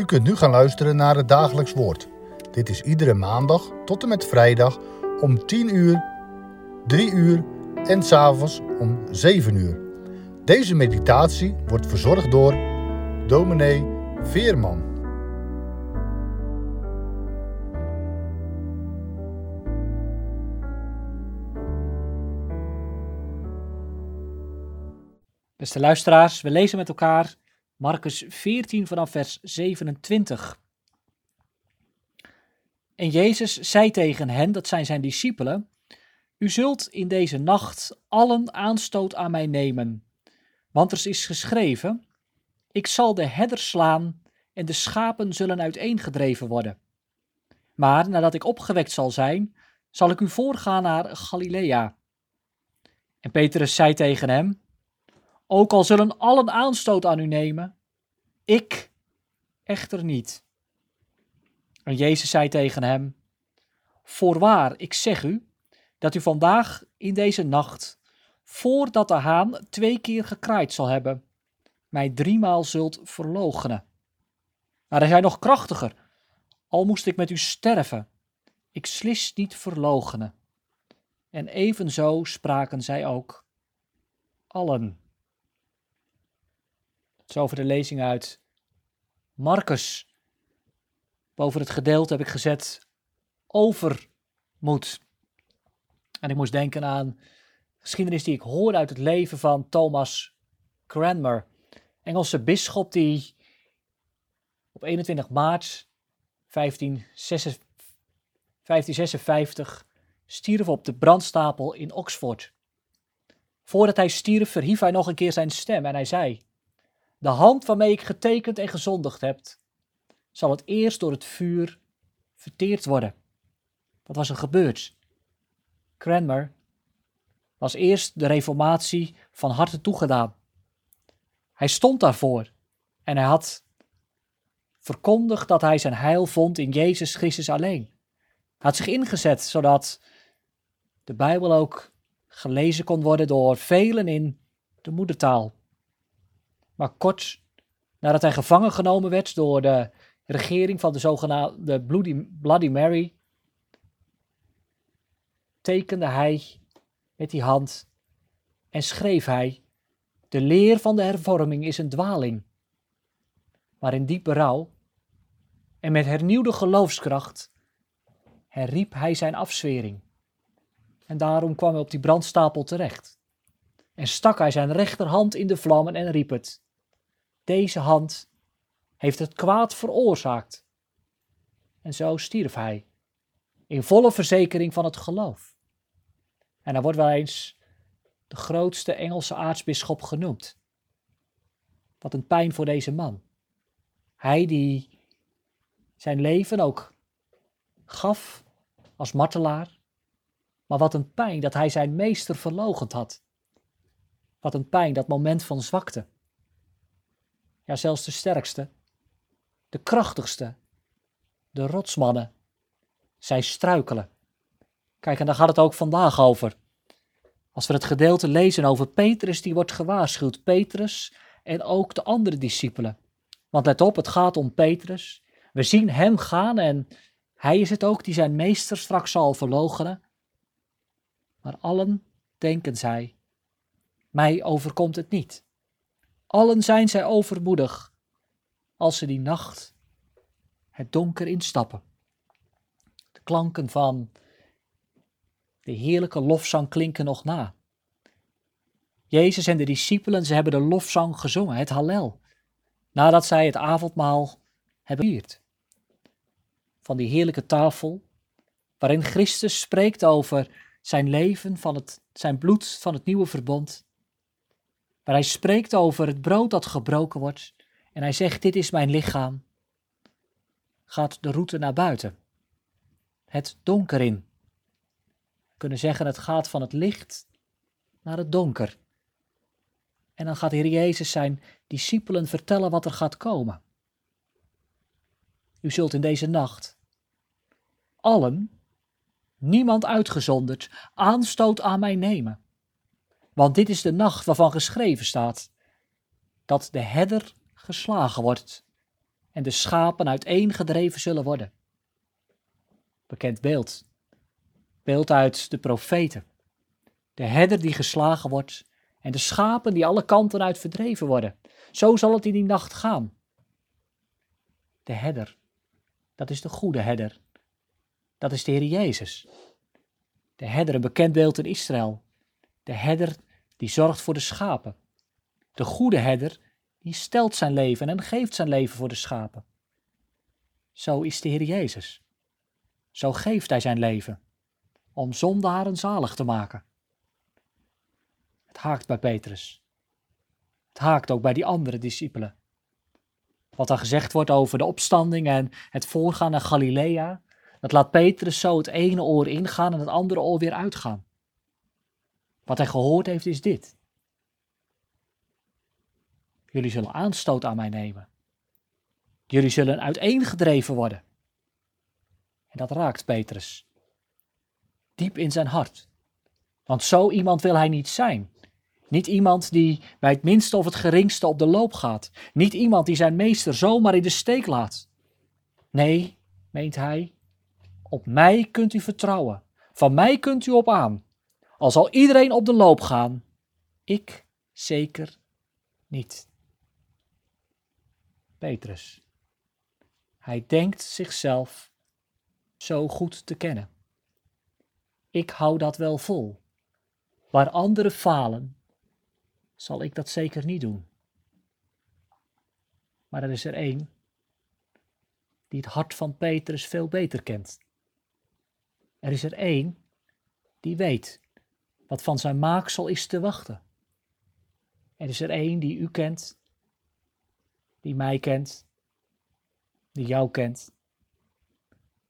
U kunt nu gaan luisteren naar het dagelijks woord. Dit is iedere maandag tot en met vrijdag om 10 uur, 3 uur en s'avonds om 7 uur. Deze meditatie wordt verzorgd door dominee Veerman. Beste luisteraars, we lezen met elkaar Marcus 14 vanaf vers 27. En Jezus zei tegen hen, dat zijn zijn discipelen, U zult in deze nacht allen aanstoot aan mij nemen, want er is geschreven, Ik zal de herders slaan en de schapen zullen uiteengedreven worden. Maar nadat ik opgewekt zal zijn, zal ik u voorgaan naar Galilea. En Petrus zei tegen hem, ook al zullen allen aanstoot aan u nemen, ik echter niet. En Jezus zei tegen hem: Voorwaar, ik zeg u, dat u vandaag in deze nacht, voordat de haan twee keer gekraaid zal hebben, mij driemaal zult verloochenen. Maar hij zei nog krachtiger: Al moest ik met u sterven, ik slis niet verloochenen. En evenzo spraken zij ook allen. Zo over de lezing uit Marcus. Boven het gedeelte heb ik gezet overmoed. En ik moest denken aan geschiedenis die ik hoorde uit het leven van Thomas Cranmer, Engelse bisschop die op 21 maart 1556 stierf op de brandstapel in Oxford. Voordat hij stierf verhief hij nog een keer zijn stem en hij zei: de hand waarmee ik getekend en gezondigd heb, zal het eerst door het vuur verteerd worden. Wat was er gebeurd? Cranmer was eerst de reformatie van harte toegedaan. Hij stond daarvoor en hij had verkondigd dat hij zijn heil vond in Jezus Christus alleen. Hij had zich ingezet zodat de Bijbel ook gelezen kon worden door velen in de moedertaal. Maar kort nadat hij gevangen genomen werd door de regering van de zogenaamde Bloody, Bloody Mary, tekende hij met die hand en schreef hij: De leer van de hervorming is een dwaling. Maar in diepe rouw en met hernieuwde geloofskracht herriep hij zijn afzwering. En daarom kwam hij op die brandstapel terecht. En stak hij zijn rechterhand in de vlammen en riep het: deze hand heeft het kwaad veroorzaakt. En zo stierf hij, in volle verzekering van het geloof. En hij wordt wel eens de grootste Engelse aartsbisschop genoemd. Wat een pijn voor deze man. Hij die zijn leven ook gaf als martelaar, maar wat een pijn dat hij zijn meester verlogend had. Wat een pijn dat moment van zwakte ja zelfs de sterkste, de krachtigste, de rotsmannen, zij struikelen. Kijk, en daar gaat het ook vandaag over. Als we het gedeelte lezen over Petrus, die wordt gewaarschuwd. Petrus en ook de andere discipelen. Want let op, het gaat om Petrus. We zien hem gaan en hij is het ook die zijn meester straks zal verloochenen. Maar allen denken zij, mij overkomt het niet. Allen zijn zij overmoedig als ze die nacht het donker instappen. De klanken van de heerlijke lofzang klinken nog na. Jezus en de discipelen, ze hebben de lofzang gezongen, het Hallel, nadat zij het avondmaal hebben gevierd. Van die heerlijke tafel, waarin Christus spreekt over zijn leven, van het, zijn bloed van het nieuwe verbond waar hij spreekt over het brood dat gebroken wordt. En hij zegt: Dit is mijn lichaam. Gaat de route naar buiten. Het donker in. We kunnen zeggen: het gaat van het licht naar het donker. En dan gaat de Heer Jezus zijn discipelen vertellen wat er gaat komen. U zult in deze nacht allen, niemand uitgezonderd, aanstoot aan mij nemen. Want dit is de nacht waarvan geschreven staat dat de herder geslagen wordt en de schapen uiteengedreven zullen worden. Bekend beeld. Beeld uit de profeten. De herder die geslagen wordt en de schapen die alle kanten uit verdreven worden. Zo zal het in die nacht gaan. De herder, dat is de goede herder. Dat is de Heer Jezus. De herder, een bekend beeld in Israël. De herder die zorgt voor de schapen. De goede herder die stelt zijn leven en geeft zijn leven voor de schapen. Zo is de Heer Jezus. Zo geeft hij zijn leven om zondaren zalig te maken. Het haakt bij Petrus. Het haakt ook bij die andere discipelen. Wat er gezegd wordt over de opstanding en het voorgaan naar Galilea, dat laat Petrus zo het ene oor ingaan en het andere oor weer uitgaan. Wat hij gehoord heeft is dit. Jullie zullen aanstoot aan mij nemen. Jullie zullen uiteengedreven worden. En dat raakt Petrus. Diep in zijn hart. Want zo iemand wil hij niet zijn. Niet iemand die bij het minste of het geringste op de loop gaat. Niet iemand die zijn meester zomaar in de steek laat. Nee, meent hij, op mij kunt u vertrouwen. Van mij kunt u op aan. Al zal iedereen op de loop gaan, ik zeker niet. Petrus. Hij denkt zichzelf zo goed te kennen. Ik hou dat wel vol. Waar anderen falen, zal ik dat zeker niet doen. Maar er is er één die het hart van Petrus veel beter kent. Er is er één die weet wat van zijn maaksel is te wachten. Er is er één die u kent die mij kent, die jou kent.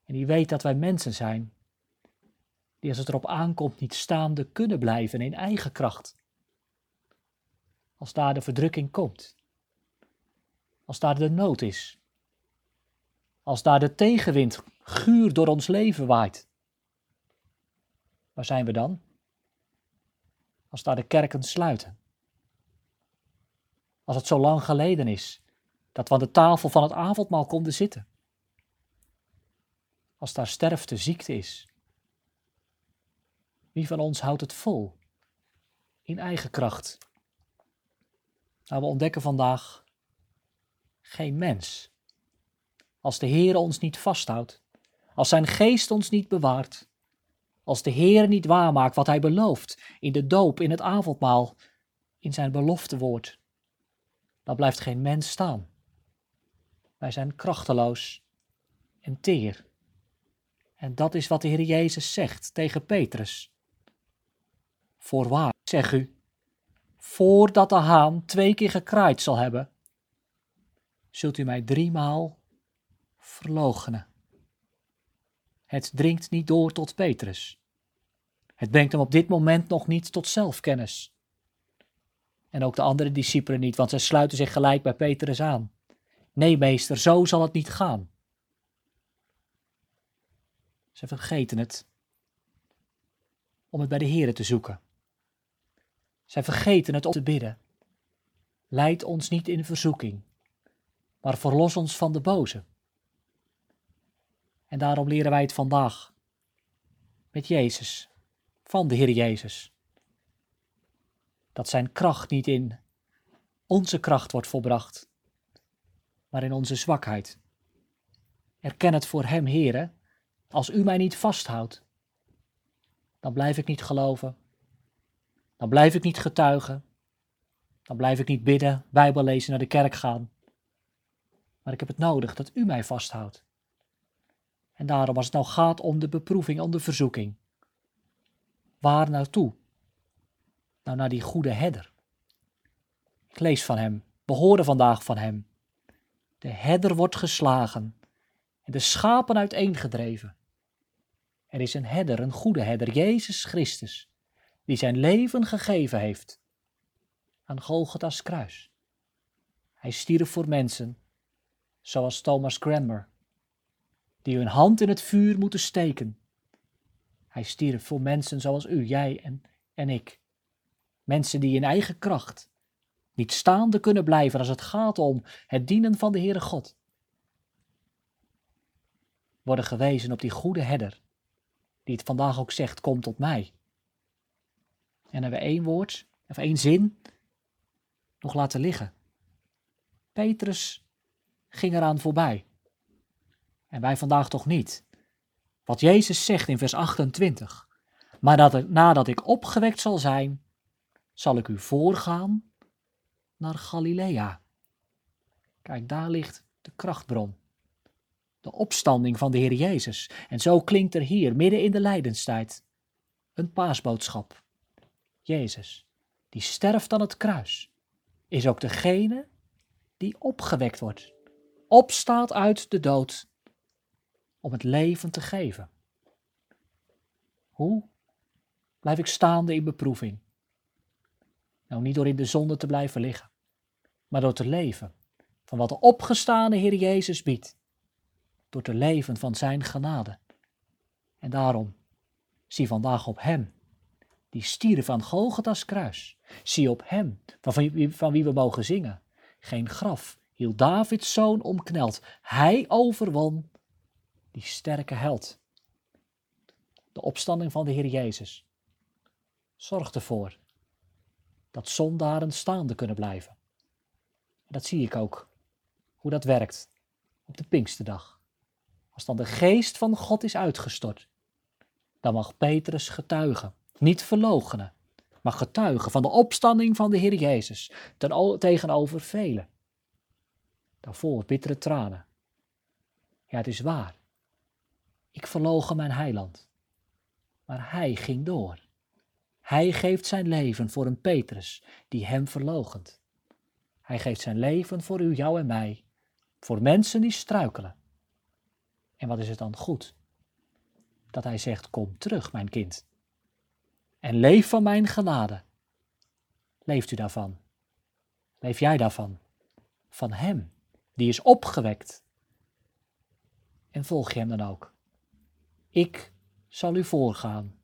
En die weet dat wij mensen zijn, die als het erop aankomt niet staande kunnen blijven in eigen kracht. Als daar de verdrukking komt, als daar de nood is, als daar de tegenwind guur door ons leven waait. Waar zijn we dan? Als daar de kerken sluiten. Als het zo lang geleden is dat we aan de tafel van het avondmaal konden zitten. Als daar sterfte, ziekte is. Wie van ons houdt het vol? In eigen kracht. Nou, we ontdekken vandaag geen mens. Als de Heer ons niet vasthoudt, als zijn geest ons niet bewaart, als de Heer niet waarmaakt wat hij belooft in de doop, in het avondmaal, in zijn beloftewoord, dan blijft geen mens staan. Wij zijn krachteloos en teer. En dat is wat de Heer Jezus zegt tegen Petrus. Voorwaar, zeg u, voordat de haan twee keer gekraaid zal hebben, zult u mij driemaal verloochenen. Het dringt niet door tot Petrus. Het brengt hem op dit moment nog niet tot zelfkennis. En ook de andere discipelen niet, want zij sluiten zich gelijk bij Petrus aan. Nee, meester, zo zal het niet gaan. Ze vergeten het om het bij de Heer te zoeken. Zij vergeten het om te bidden. Leid ons niet in verzoeking, maar verlos ons van de boze. En daarom leren wij het vandaag met Jezus, van de Heer Jezus. Dat zijn kracht niet in onze kracht wordt volbracht, maar in onze zwakheid. Erken het voor Hem, Heere, als U mij niet vasthoudt, dan blijf ik niet geloven, dan blijf ik niet getuigen, dan blijf ik niet bidden, Bijbel lezen, naar de kerk gaan. Maar ik heb het nodig dat U mij vasthoudt. En daarom, als het nou gaat om de beproeving, om de verzoeking, waar naartoe? Nou, naar die goede herder. Ik lees van hem, we horen vandaag van hem. De herder wordt geslagen en de schapen uiteengedreven. Er is een herder, een goede herder, Jezus Christus, die zijn leven gegeven heeft aan Golgotha's kruis. Hij stierf voor mensen, zoals Thomas Cranmer, die hun hand in het vuur moeten steken. Hij stierf voor mensen zoals u, jij en, en ik. Mensen die in eigen kracht niet staande kunnen blijven als het gaat om het dienen van de Heere God. worden gewezen op die goede herder, die het vandaag ook zegt, kom tot mij. En hebben we één woord, of één zin, nog laten liggen. Petrus ging eraan voorbij. En wij vandaag toch niet. Wat Jezus zegt in vers 28. Maar nadat ik opgewekt zal zijn, zal ik u voorgaan naar Galilea. Kijk, daar ligt de krachtbron. De opstanding van de Heer Jezus. En zo klinkt er hier, midden in de lijdenstijd, een paasboodschap. Jezus, die sterft aan het kruis, is ook degene die opgewekt wordt, opstaat uit de dood om het leven te geven. Hoe blijf ik staande in beproeving? Nou, niet door in de zonde te blijven liggen, maar door te leven van wat de opgestane Heer Jezus biedt, door te leven van Zijn genade. En daarom, zie vandaag op Hem, die stierf van Golgotha's kruis. Zie op Hem, van van wie we mogen zingen. Geen graf hield Davids zoon omkneld. Hij overwon die sterke held. De opstanding van de Heer Jezus zorgt ervoor dat zondaren staande kunnen blijven. En dat zie ik ook, hoe dat werkt op de Pinksterdag. Als dan de geest van God is uitgestort, dan mag Petrus getuigen, niet verloochenen, maar getuigen van de opstanding van de Heer Jezus ten, tegenover velen. Daarvoor bittere tranen. Ja, het is waar. Ik verlogen mijn heiland. Maar hij ging door. Hij geeft zijn leven voor een Petrus die hem verlogent. Hij geeft zijn leven voor u, jou en mij, voor mensen die struikelen. En wat is het dan goed? Dat hij zegt, kom terug, mijn kind. En leef van mijn genade. Leeft u daarvan? Leef jij daarvan? Van hem, die is opgewekt. En volg je hem dan ook? Ik zal u voorgaan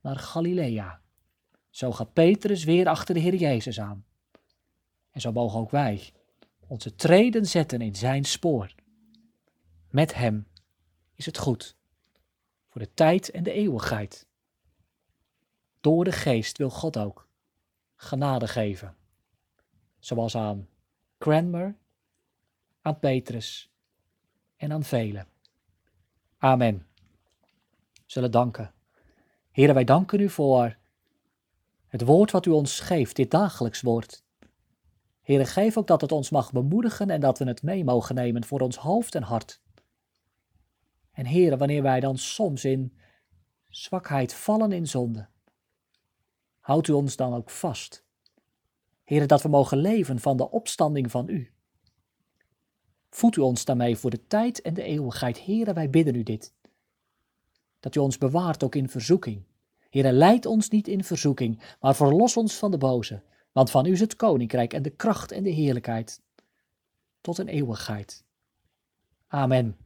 naar Galilea. Zo gaat Petrus weer achter de Heer Jezus aan. En zo mogen ook wij onze treden zetten in zijn spoor. Met hem is het goed, voor de tijd en de eeuwigheid. Door de geest wil God ook genade geven, zoals aan Cranmer, aan Petrus en aan velen. Amen zullen danken. Heren, wij danken u voor het woord wat u ons geeft, dit dagelijks woord. Heren, geef ook dat het ons mag bemoedigen en dat we het mee mogen nemen voor ons hoofd en hart. En heren, wanneer wij dan soms in zwakheid vallen in zonde, houdt u ons dan ook vast. Heren, dat we mogen leven van de opstanding van u. Voed u ons daarmee voor de tijd en de eeuwigheid. Heren, wij bidden u dit dat u ons bewaart ook in verzoeking. Heere, leid ons niet in verzoeking, maar verlos ons van de boze, want van u is het koninkrijk en de kracht en de heerlijkheid tot een eeuwigheid. Amen.